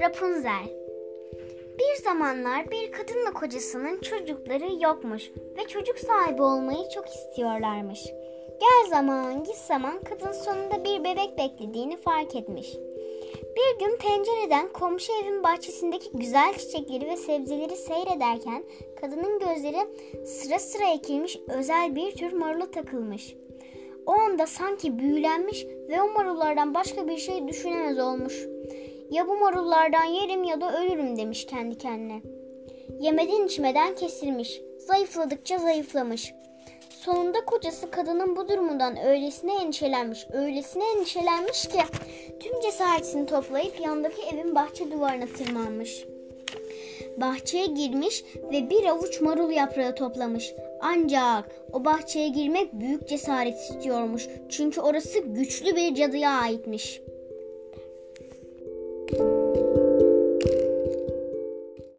Rapunzel Bir zamanlar bir kadınla kocasının çocukları yokmuş ve çocuk sahibi olmayı çok istiyorlarmış. Gel zaman git zaman kadın sonunda bir bebek beklediğini fark etmiş. Bir gün pencereden komşu evin bahçesindeki güzel çiçekleri ve sebzeleri seyrederken kadının gözleri sıra sıra ekilmiş özel bir tür marula takılmış. Anda sanki büyülenmiş ve o marullardan başka bir şey düşünemez olmuş. Ya bu marullardan yerim ya da ölürüm demiş kendi kendine. Yemeden içmeden kesilmiş, zayıfladıkça zayıflamış. Sonunda kocası kadının bu durumundan öylesine endişelenmiş, öylesine endişelenmiş ki tüm cesaretini toplayıp yandaki evin bahçe duvarına tırmanmış. Bahçeye girmiş ve bir avuç marul yaprağı toplamış. Ancak o bahçeye girmek büyük cesaret istiyormuş. Çünkü orası güçlü bir cadıya aitmiş.